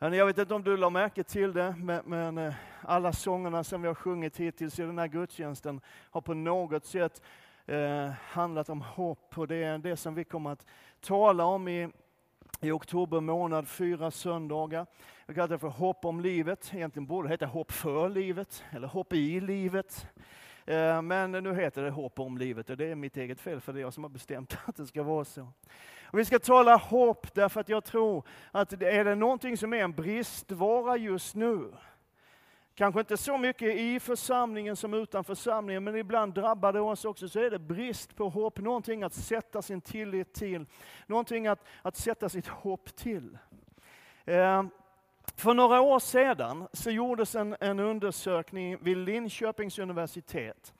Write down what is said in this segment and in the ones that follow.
Jag vet inte om du la märke till det, men, eh, alla sångerna som vi har sjungit hittills i den här gudstjänsten har på något sätt eh, handlat om hopp. Och det är det som vi kommer att tala om i, i oktober månad, fyra söndagar. Jag kallar det för hopp om livet. Egentligen borde det heta hopp för livet, eller hopp i livet. Eh, men nu heter det hopp om livet och det är mitt eget fel för det är jag som har bestämt att det ska vara så. Och vi ska tala hopp därför att jag tror att är det någonting som är en bristvara just nu, kanske inte så mycket i församlingen som utan församlingen, men ibland drabbar det oss också, så är det brist på hopp, någonting att sätta sin tillit till, någonting att, att sätta sitt hopp till. Eh, för några år sedan så gjordes en, en undersökning vid Linköpings universitet.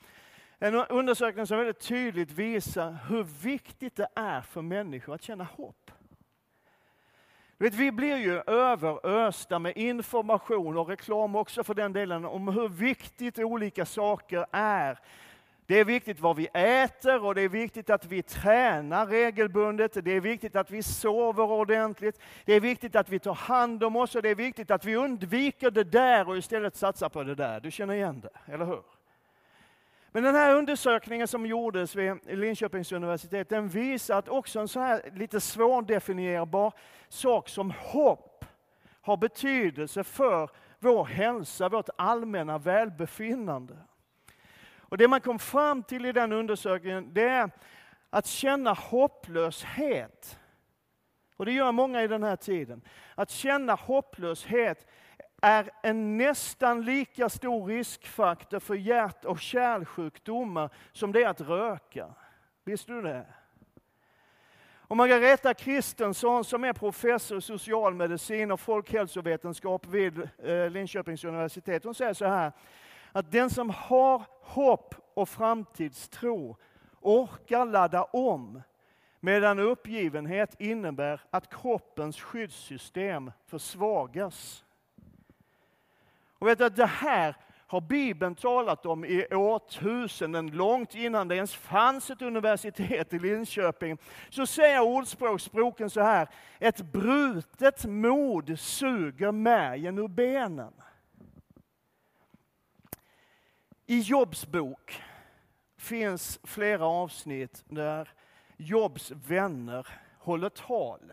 En undersökning som väldigt tydligt visar hur viktigt det är för människor att känna hopp. Vet, vi blir ju överösta med information och reklam också för den delen om hur viktigt olika saker är det är viktigt vad vi äter och det är viktigt att vi tränar regelbundet. Det är viktigt att vi sover ordentligt. Det är viktigt att vi tar hand om oss och det är viktigt att vi undviker det där och istället satsar på det där. Du känner igen det, eller hur? Men den här undersökningen som gjordes vid Linköpings universitet, den visar att också en sån här lite svårdefinierbar sak som hopp har betydelse för vår hälsa, vårt allmänna välbefinnande. Och Det man kom fram till i den undersökningen, det är att känna hopplöshet. Och det gör många i den här tiden. Att känna hopplöshet är en nästan lika stor riskfaktor för hjärt och kärlsjukdomar som det är att röka. Visste du det? Och Margareta Kristensson som är professor i socialmedicin och folkhälsovetenskap vid eh, Linköpings universitet, hon säger så här att den som har hopp och framtidstro orkar ladda om, medan uppgivenhet innebär att kroppens skyddssystem försvagas. Och vet du, det här har Bibeln talat om i årtusenden, långt innan det ens fanns ett universitet i Linköping. Så säger ordspråksboken så här, ett brutet mod suger märgen ur benen. I Jobs bok finns flera avsnitt där Jobs vänner håller tal.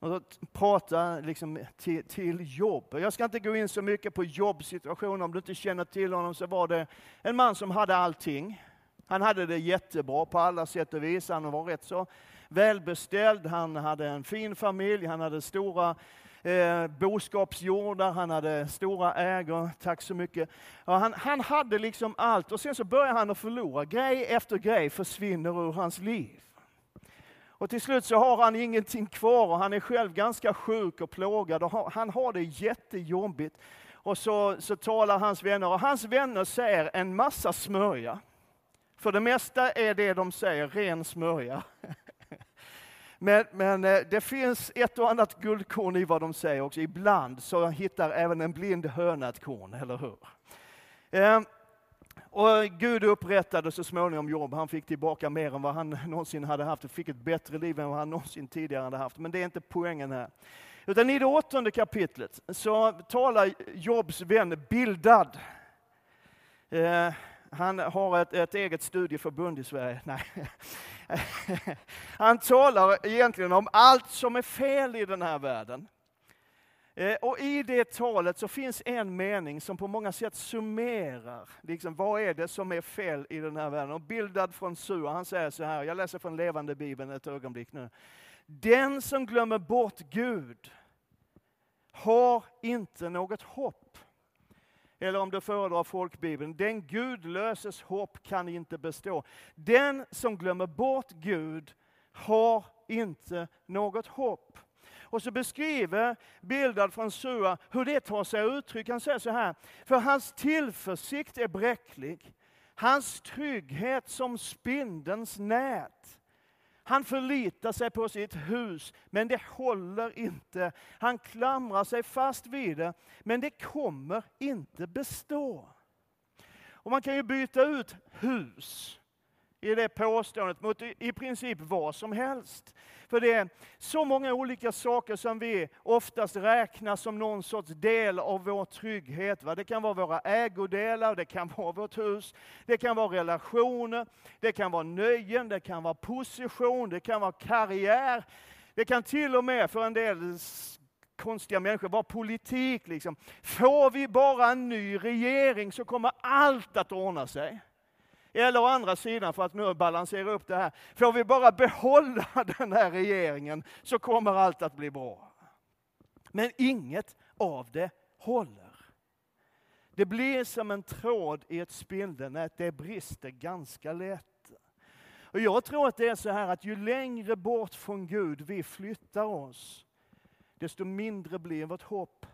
Och prata liksom till, till Jobb. Jag ska inte gå in så mycket på jobbsituationen. Om du inte känner till honom så var det en man som hade allting. Han hade det jättebra på alla sätt och vis. Han var rätt så välbeställd. Han hade en fin familj. Han hade stora eh, boskapsjordar, han hade stora ägor, tack så mycket. Ja, han, han hade liksom allt och sen så börjar han att förlora. Grej efter grej försvinner ur hans liv. Och till slut så har han ingenting kvar och han är själv ganska sjuk och plågad och han har det jättejobbigt. Och så, så talar hans vänner och hans vänner säger en massa smörja. För det mesta är det de säger ren smörja. Men, men eh, det finns ett och annat guldkorn i vad de säger också. Ibland så hittar även en blind höna ett korn, eller hur? Ehm, och Gud upprättade så småningom Jobb. Han fick tillbaka mer än vad han någonsin hade haft och fick ett bättre liv än vad han någonsin tidigare hade haft. Men det är inte poängen här. Utan i det åttonde kapitlet så talar Jobs vän Bildad. Eh, han har ett, ett eget studieförbund i Sverige. Nej. Han talar egentligen om allt som är fel i den här världen. Eh, och i det talet så finns en mening som på många sätt summerar, liksom, vad är det som är fel i den här världen? Och bildad från Sua, han säger så här, jag läser från levande bibeln ett ögonblick nu. Den som glömmer bort Gud har inte något hopp. Eller om du föredrar folkbibeln, den gudlöses hopp kan inte bestå. Den som glömmer bort Gud har inte något hopp. Och så beskriver bildad från Sua hur det tar sig uttryck. Han säger så här, för hans tillförsikt är bräcklig, hans trygghet som spindelns nät. Han förlitar sig på sitt hus, men det håller inte. Han klamrar sig fast vid det, men det kommer inte bestå. Och man kan ju byta ut hus i det påståendet mot i princip vad som helst. För det är så många olika saker som vi oftast räknar som någon sorts del av vår trygghet. Va? Det kan vara våra ägodelar, det kan vara vårt hus, det kan vara relationer, det kan vara nöjen, det kan vara position, det kan vara karriär. Det kan till och med för en del konstiga människor vara politik. Liksom. Får vi bara en ny regering så kommer allt att ordna sig. Eller å andra sidan, för att nu balansera upp det här, får vi bara behålla den här regeringen så kommer allt att bli bra. Men inget av det håller. Det blir som en tråd i ett spindelnät, det brister ganska lätt. Och jag tror att det är så här att ju längre bort från Gud vi flyttar oss, desto mindre blir vårt hopp.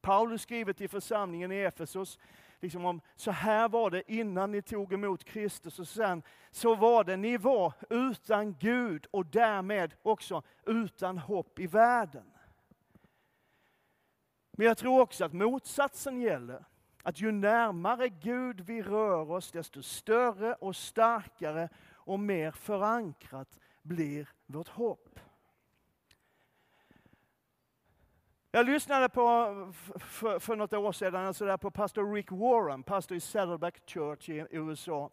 Paulus skriver till församlingen i Efesos, liksom om så här var det innan ni tog emot Kristus och sen så var det, ni var utan Gud och därmed också utan hopp i världen. Men jag tror också att motsatsen gäller. Att ju närmare Gud vi rör oss, desto större och starkare och mer förankrat blir vårt hopp. Jag lyssnade på, för, för något år sedan alltså där på pastor Rick Warren, pastor i Saddleback Church i USA.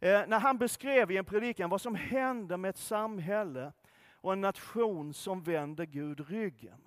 Eh, när han beskrev i en predikan vad som händer med ett samhälle och en nation som vänder Gud ryggen.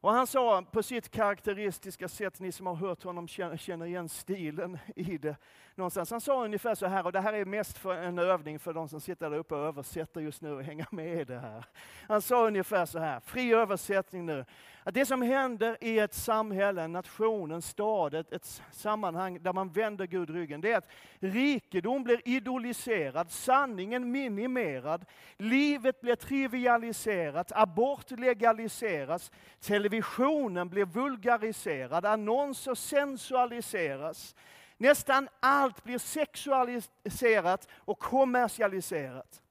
Och han sa på sitt karaktäristiska sätt, ni som har hört honom känner igen stilen i det någonstans. Han sa ungefär så här, och det här är mest för en övning för de som sitter där uppe och översätter just nu och hänger med i det här. Han sa ungefär så här, fri översättning nu. Att det som händer i ett samhälle, en nation, en stad, ett, ett sammanhang där man vänder Gud ryggen, det är att rikedom blir idoliserad, sanningen minimerad, livet blir trivialiserat, abort legaliseras, televisionen blir vulgariserad, annonser sensualiseras. Nästan allt blir sexualiserat och kommersialiserat.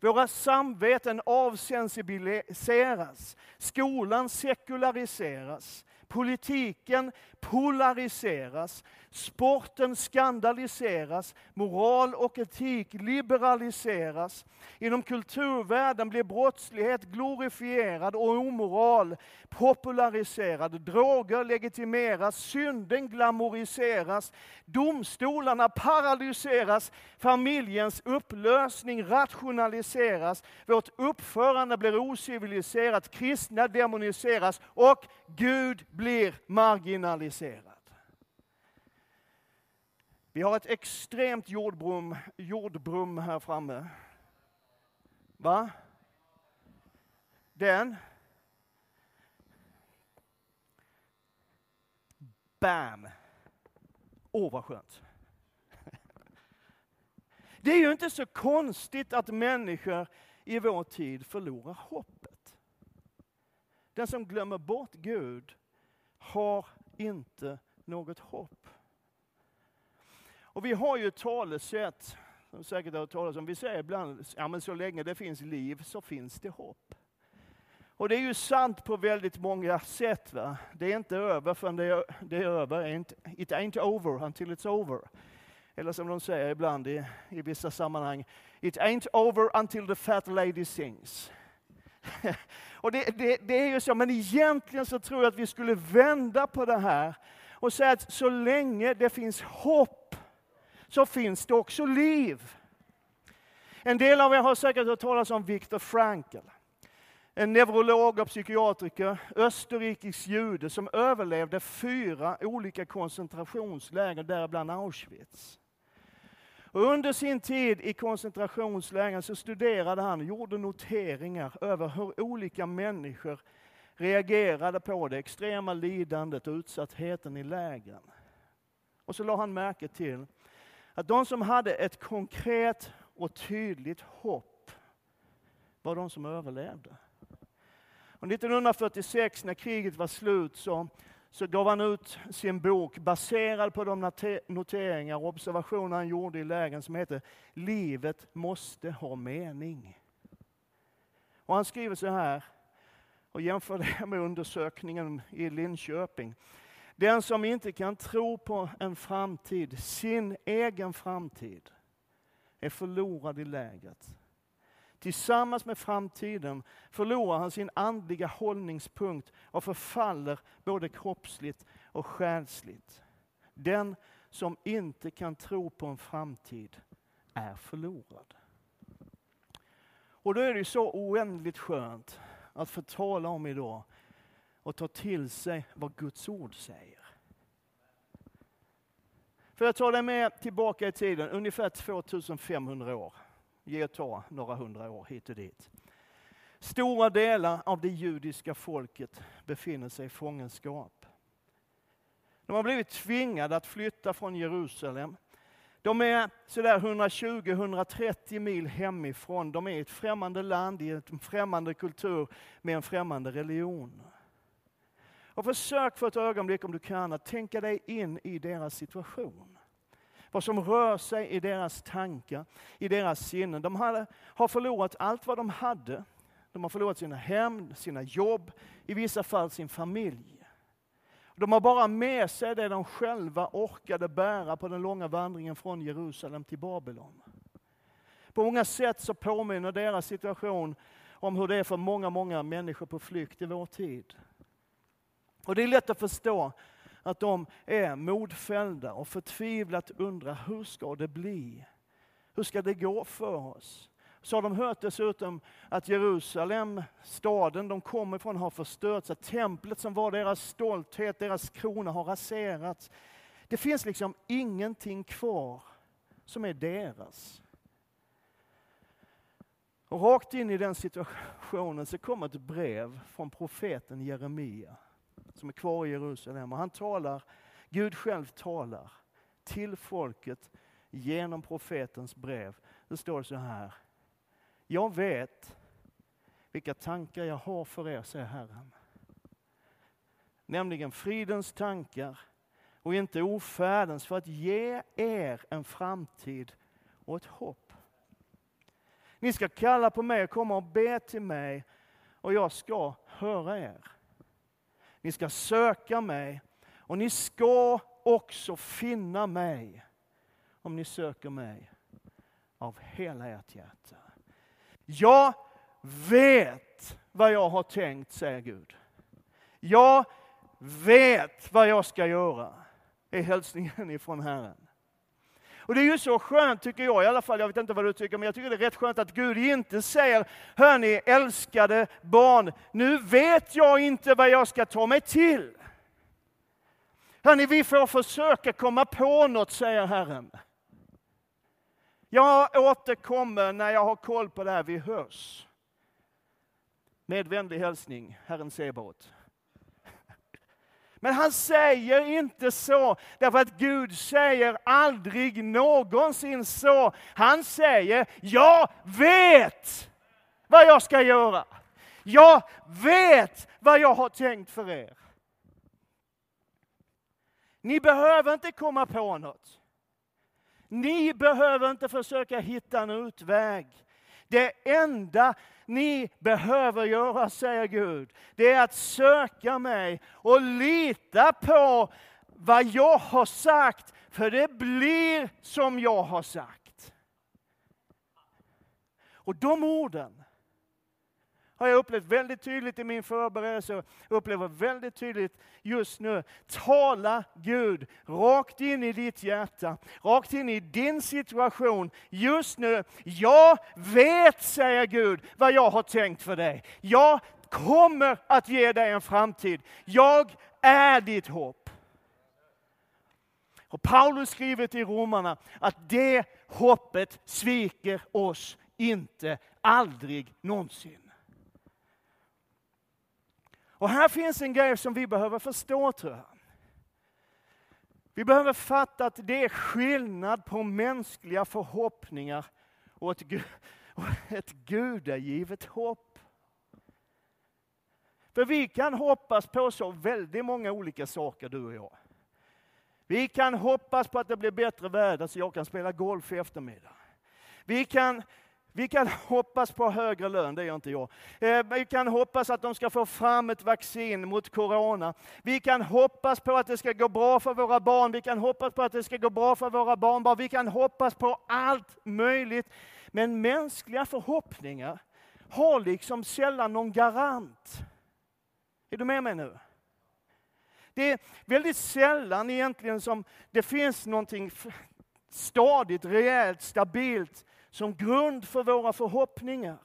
Våra samveten avsensibiliseras. Skolan sekulariseras. Politiken polariseras. Sporten skandaliseras. Moral och etik liberaliseras. Inom kulturvärlden blir brottslighet glorifierad och omoral populariserad. Droger legitimeras, synden glamoriseras, domstolarna paralyseras, familjens upplösning rationaliseras, vårt uppförande blir ociviliserat, kristna demoniseras och Gud blir marginaliserad. Vi har ett extremt jordbrum, jordbrum här framme. Va? Den. Bam! Åh, oh, vad skönt. Det är ju inte så konstigt att människor i vår tid förlorar hoppet. Den som glömmer bort Gud har inte något hopp. Och vi har ju ett talesätt, som säkert har hört talas om, vi säger ibland, ja men så länge det finns liv så finns det hopp. Och det är ju sant på väldigt många sätt. Va? Det är inte över förrän det är, det är över. It ain't over until it's over. Eller som de säger ibland i, i vissa sammanhang, It ain't over until the fat lady sings. och det, det, det, är ju så, men egentligen så tror jag att vi skulle vända på det här och säga att så länge det finns hopp så finns det också liv. En del av er har säkert hört talas om Viktor Frankl. En neurolog och psykiatriker, österrikisk jude som överlevde fyra olika koncentrationsläger, däribland Auschwitz. Och under sin tid i koncentrationslägren så studerade han och gjorde noteringar över hur olika människor reagerade på det extrema lidandet och utsattheten i lägren. Och så la han märke till att de som hade ett konkret och tydligt hopp var de som överlevde. Och 1946 när kriget var slut så, så gav han ut sin bok baserad på de noteringar och observationer han gjorde i lägren som heter Livet måste ha mening. Och han skriver så här, och jämför det med undersökningen i Linköping. Den som inte kan tro på en framtid, sin egen framtid, är förlorad i lägret. Tillsammans med framtiden förlorar han sin andliga hållningspunkt och förfaller både kroppsligt och själsligt. Den som inte kan tro på en framtid är förlorad. Och då är det så oändligt skönt att få tala om idag och ta till sig vad Guds ord säger. För jag tar dig med tillbaka i tiden, ungefär 2500 år. Ge och ta några hundra år hit och dit. Stora delar av det judiska folket befinner sig i fångenskap. De har blivit tvingade att flytta från Jerusalem. De är sådär 120-130 mil hemifrån. De är i ett främmande land, i en främmande kultur, med en främmande religion. Och försök för ett ögonblick om du kan att tänka dig in i deras situation. Vad som rör sig i deras tankar, i deras sinnen. De har förlorat allt vad de hade. De har förlorat sina hem, sina jobb, i vissa fall sin familj. De har bara med sig det de själva orkade bära på den långa vandringen från Jerusalem till Babylon. På många sätt så påminner deras situation om hur det är för många, många människor på flykt i vår tid. Och det är lätt att förstå att de är modfällda och förtvivlat undrar, hur ska det bli? Hur ska det gå för oss? Så har de hört dessutom att Jerusalem, staden de kommer ifrån, har förstörts. Att templet som var deras stolthet, deras krona har raserats. Det finns liksom ingenting kvar som är deras. Och rakt in i den situationen så kommer ett brev från profeten Jeremia som är kvar i Jerusalem. Och han talar, Gud själv talar till folket genom profetens brev. Det står så här. Jag vet vilka tankar jag har för er, säger Herren. Nämligen fridens tankar och inte ofärdens för att ge er en framtid och ett hopp. Ni ska kalla på mig och komma och be till mig och jag ska höra er. Ni ska söka mig och ni ska också finna mig om ni söker mig av hela ert hjärta. Jag vet vad jag har tänkt, säger Gud. Jag vet vad jag ska göra, är hälsningen ifrån Herren. Och det är ju så skönt tycker jag, i alla fall, jag vet inte vad du tycker, men jag tycker det är rätt skönt att Gud inte säger, hörni älskade barn, nu vet jag inte vad jag ska ta mig till. Hörni, vi får försöka komma på något, säger Herren. Jag återkommer när jag har koll på det här, vi hörs. Med vänlig hälsning, Herren Sebaot. Men han säger inte så, därför att Gud säger aldrig någonsin så. Han säger, jag vet vad jag ska göra. Jag vet vad jag har tänkt för er. Ni behöver inte komma på något. Ni behöver inte försöka hitta en utväg. Det enda ni behöver göra, säger Gud, det är att söka mig och lita på vad jag har sagt, för det blir som jag har sagt. Och de orden har jag upplevt väldigt tydligt i min förberedelse och upplever väldigt tydligt just nu. Tala Gud rakt in i ditt hjärta, rakt in i din situation just nu. Jag vet, säger Gud, vad jag har tänkt för dig. Jag kommer att ge dig en framtid. Jag är ditt hopp. Och Paulus skriver till romarna att det hoppet sviker oss inte, aldrig någonsin. Och här finns en grej som vi behöver förstå tror jag. Vi behöver fatta att det är skillnad på mänskliga förhoppningar och ett, och ett gudagivet hopp. För vi kan hoppas på så väldigt många olika saker du och jag. Vi kan hoppas på att det blir bättre väder så jag kan spela golf i eftermiddag. Vi kan vi kan hoppas på högre lön, det gör inte jag. Eh, vi kan hoppas att de ska få fram ett vaccin mot corona. Vi kan hoppas på att det ska gå bra för våra barn. Vi kan hoppas på att det ska gå bra för våra barnbarn. Vi kan hoppas på allt möjligt. Men mänskliga förhoppningar har liksom sällan någon garant. Är du med mig nu? Det är väldigt sällan egentligen som det finns någonting stadigt, rejält, stabilt som grund för våra förhoppningar.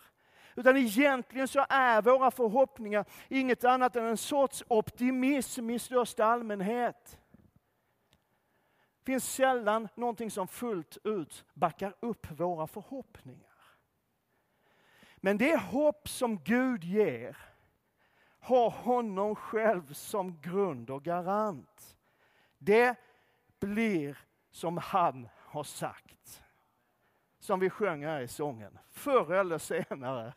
Utan egentligen så är våra förhoppningar inget annat än en sorts optimism i största allmänhet. Det finns sällan någonting som fullt ut backar upp våra förhoppningar. Men det hopp som Gud ger har honom själv som grund och garant. Det blir som han har sagt. Som vi sjöng här i sången. Förr eller senare.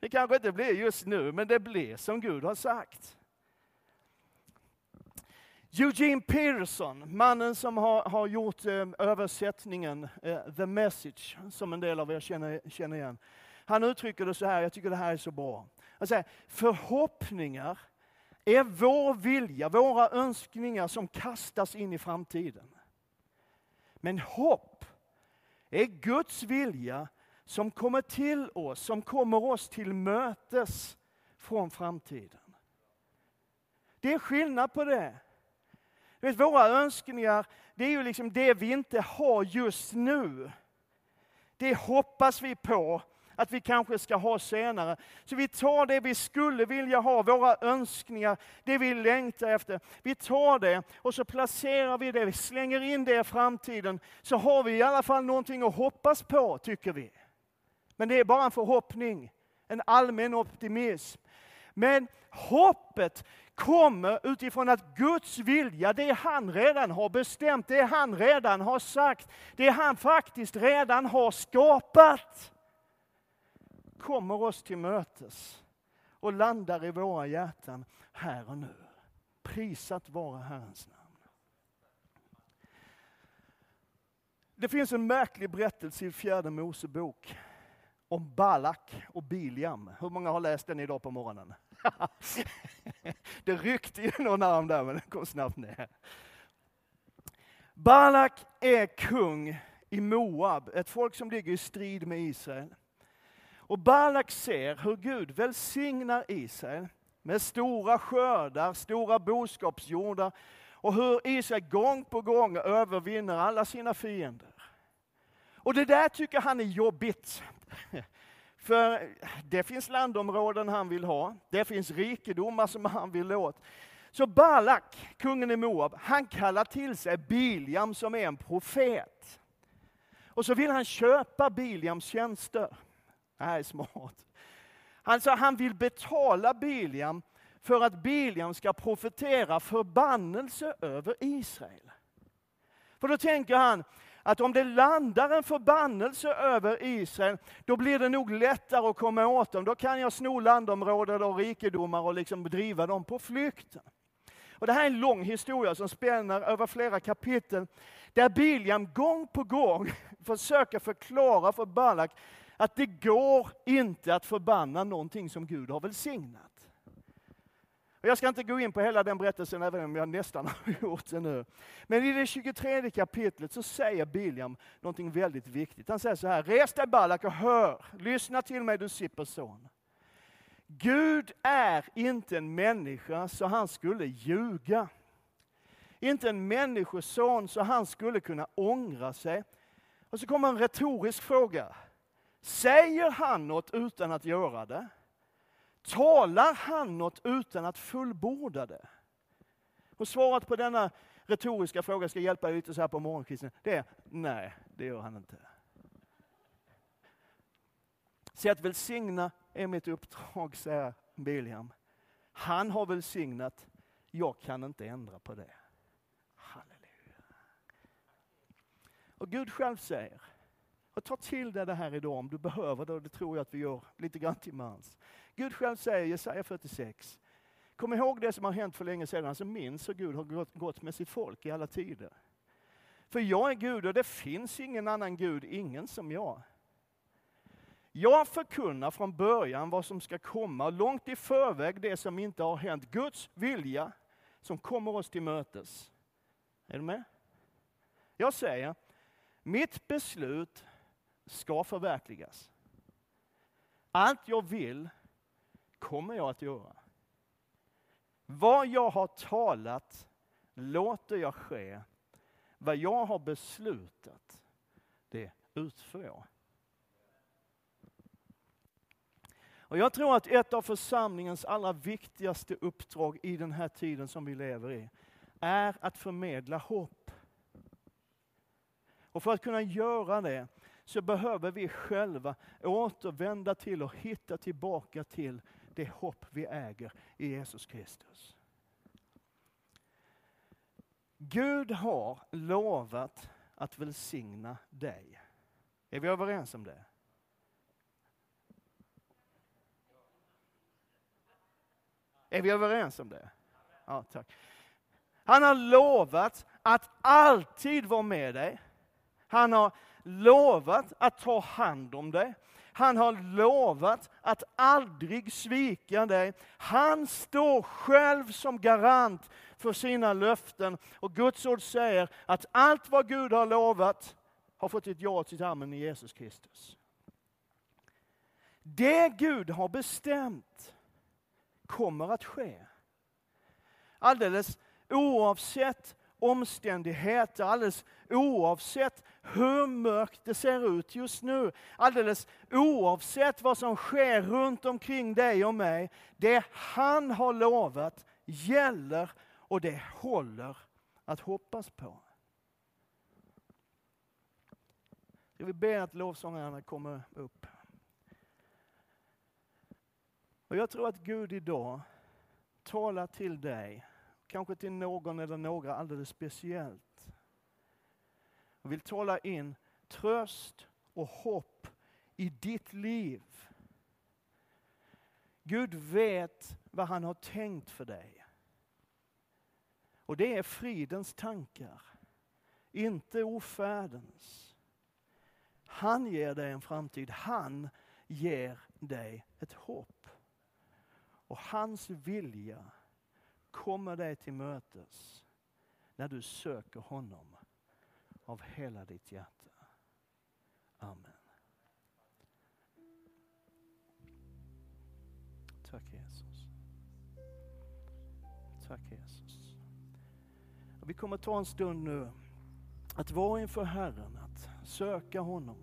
Det kanske inte blir just nu, men det blir som Gud har sagt. Eugene Peterson, mannen som har, har gjort eh, översättningen eh, The Message, som en del av er känner, känner igen. Han uttrycker det så här, jag tycker det här är så bra. Han säger, förhoppningar är vår vilja, våra önskningar som kastas in i framtiden. Men hopp är Guds vilja som kommer till oss, som kommer oss till mötes från framtiden. Det är skillnad på det. Vet, våra önskningar, det är ju liksom det vi inte har just nu. Det hoppas vi på att vi kanske ska ha senare. Så vi tar det vi skulle vilja ha, våra önskningar, det vi längtar efter. Vi tar det och så placerar vi det, vi slänger in det i framtiden. Så har vi i alla fall någonting att hoppas på, tycker vi. Men det är bara en förhoppning, en allmän optimism. Men hoppet kommer utifrån att Guds vilja, det han redan har bestämt, det han redan har sagt, det han faktiskt redan har skapat kommer oss till mötes och landar i våra hjärtan här och nu. Prisat vara Herrens namn. Det finns en märklig berättelse i fjärde Mosebok om Balak och Biliam. Hur många har läst den idag på morgonen? det ryckte ju någon arm där, men den kom snabbt ner. Balak är kung i Moab, ett folk som ligger i strid med Israel. Och Balak ser hur Gud välsignar Israel med stora skördar, stora boskapsjordar och hur Israel gång på gång övervinner alla sina fiender. Och det där tycker han är jobbigt. För det finns landområden han vill ha, det finns rikedomar som han vill åt. Så Balak, kungen i Moab, han kallar till sig Biljam som är en profet. Och så vill han köpa Biljams tjänster. Det här är smart. Alltså, han vill betala Biliam för att Biliam ska profetera förbannelse över Israel. För då tänker han att om det landar en förbannelse över Israel, då blir det nog lättare att komma åt dem. Då kan jag sno landområden och rikedomar och liksom driva dem på flykten. Och det här är en lång historia som spänner över flera kapitel, där Biljam gång på gång försöker förklara för Balak att det går inte att förbanna någonting som Gud har välsignat. Och jag ska inte gå in på hela den berättelsen, även om jag nästan har gjort det nu. Men i det 23 kapitlet så säger Biljam någonting väldigt viktigt. Han säger så här, res dig Balak och hör, lyssna till mig du Sippers son. Gud är inte en människa så han skulle ljuga. Inte en människoson så han skulle kunna ångra sig. Och så kommer en retorisk fråga. Säger han något utan att göra det? Talar han något utan att fullborda det? Och svaret på denna retoriska fråga ska hjälpa dig lite så här på morgonkvisten. Det är nej, det gör han inte. Se att välsigna är mitt uppdrag, säger Biliam. Han har välsignat, jag kan inte ändra på det. Halleluja. Och Gud själv säger, och ta till dig det här idag om du behöver det, och det tror jag att vi gör lite grann till mans. Gud själv säger i Jesaja 46, kom ihåg det som har hänt för länge sedan, alltså minns hur Gud har gått med sitt folk i alla tider. För jag är Gud och det finns ingen annan Gud, ingen som jag. Jag förkunnar från början vad som ska komma, långt i förväg det som inte har hänt. Guds vilja som kommer oss till mötes. Är du med? Jag säger, mitt beslut ska förverkligas. Allt jag vill kommer jag att göra. Vad jag har talat låter jag ske. Vad jag har beslutat, det utför jag. Och jag tror att ett av församlingens allra viktigaste uppdrag i den här tiden som vi lever i, är att förmedla hopp. Och för att kunna göra det så behöver vi själva återvända till och hitta tillbaka till det hopp vi äger i Jesus Kristus. Gud har lovat att välsigna dig. Är vi överens om det? Är vi överens om det? Ja, tack. Han har lovat att alltid vara med dig. Han har lovat att ta hand om dig. Han har lovat att aldrig svika dig. Han står själv som garant för sina löften. Och Guds ord säger att allt vad Gud har lovat har fått ett ja till amen i Jesus Kristus. Det Gud har bestämt kommer att ske. Alldeles oavsett omständigheter, alldeles oavsett hur mörkt det ser ut just nu, alldeles oavsett vad som sker runt omkring dig och mig. Det han har lovat gäller och det håller att hoppas på. Jag vill be att lovsångarna kommer upp. Och jag tror att Gud idag talar till dig, kanske till någon eller några alldeles speciellt. Jag vill tala in tröst och hopp i ditt liv. Gud vet vad han har tänkt för dig. Och det är fridens tankar, inte ofärdens. Han ger dig en framtid, han ger dig ett hopp. Och hans vilja kommer dig till mötes när du söker honom av hela ditt hjärta. Amen. Tack Jesus. Tack Jesus. Vi kommer ta en stund nu att vara inför Herren, att söka honom.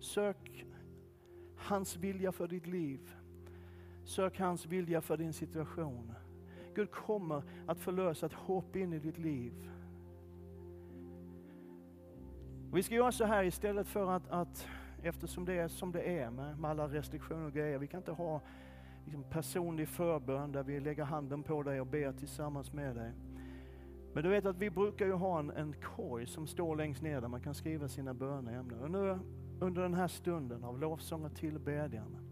Sök hans vilja för ditt liv. Sök hans vilja för din situation. Gud kommer att förlösa ett hopp in i ditt liv. Vi ska göra så här istället för att, att eftersom det är som det är med, med alla restriktioner och grejer, vi kan inte ha liksom, personlig förbön där vi lägger handen på dig och ber tillsammans med dig. Men du vet att vi brukar ju ha en, en korg som står längst ner där man kan skriva sina böneämnen. Och nu under den här stunden av lovsång och tillbedjan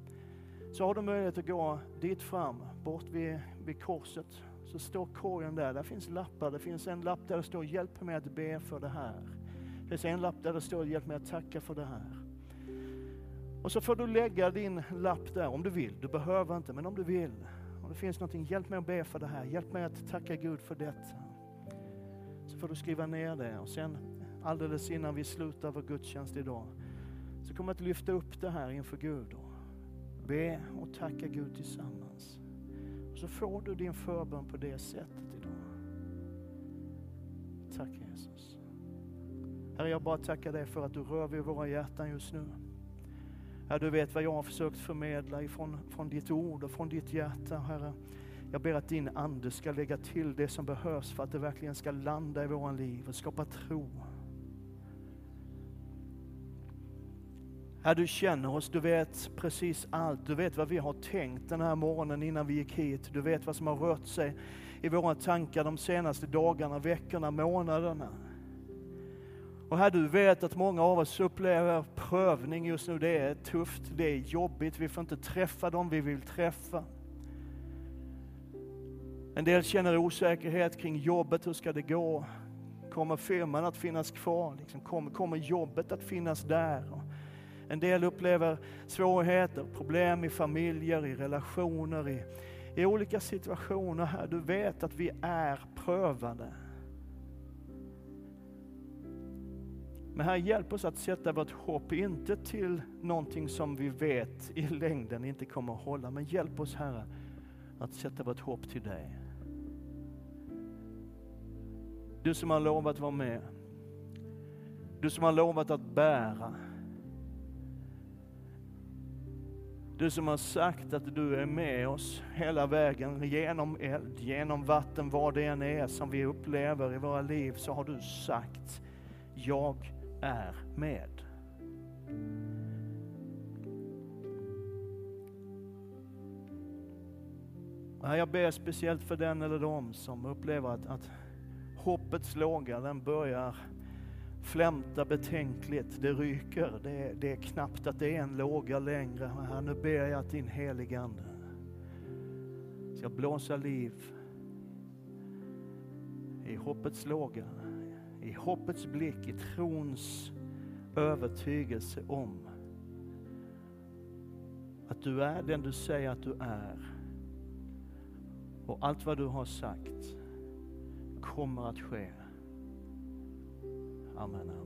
så har du möjlighet att gå dit fram, bort vid, vid korset. Så står korgen där, där finns lappar. Det finns en lapp där det står hjälp mig att be för det här. Det finns en lapp där det står hjälp mig att tacka för det här. Och så får du lägga din lapp där om du vill. Du behöver inte, men om du vill. Om det finns någonting, hjälp mig att be för det här. Hjälp mig att tacka Gud för detta. Så får du skriva ner det och sen alldeles innan vi slutar vår gudstjänst idag så kommer jag att lyfta upp det här inför Gud be och tacka Gud tillsammans. Och så får du din förbön på det sättet idag. Tack Jesus. Herre, jag bara tackar dig för att du rör vid våra hjärtan just nu. Herre, du vet vad jag har försökt förmedla ifrån, från ditt ord och från ditt hjärta, Herre. Jag ber att din Ande ska lägga till det som behövs för att det verkligen ska landa i våra liv och skapa tro. Herre, du känner oss, du vet precis allt. Du vet vad vi har tänkt den här morgonen innan vi gick hit. Du vet vad som har rört sig i våra tankar de senaste dagarna, veckorna, månaderna. Och Herre, du vet att många av oss upplever prövning just nu. Det är tufft, det är jobbigt, vi får inte träffa dem vi vill träffa. En del känner osäkerhet kring jobbet, hur ska det gå? Kommer firman att finnas kvar? Liksom, kommer, kommer jobbet att finnas där? En del upplever svårigheter, problem i familjer, i relationer, i, i olika situationer. Här, du vet att vi är prövade. Men här hjälp oss att sätta vårt hopp, inte till någonting som vi vet i längden inte kommer att hålla, men hjälp oss Herre att sätta vårt hopp till dig. Du som har lovat vara med. Du som har lovat att bära. Du som har sagt att du är med oss hela vägen genom eld, genom vatten, vad det än är som vi upplever i våra liv, så har du sagt, jag är med. Jag ber speciellt för den eller de som upplever att, att hoppets låga, den börjar flämta betänkligt. Det ryker, det, det är knappt att det är en låga längre. Här, nu ber jag att din heligande ska blåsa liv i hoppets låga, i hoppets blick, i trons övertygelse om att du är den du säger att du är. Och allt vad du har sagt kommer att ske. Amen, amen.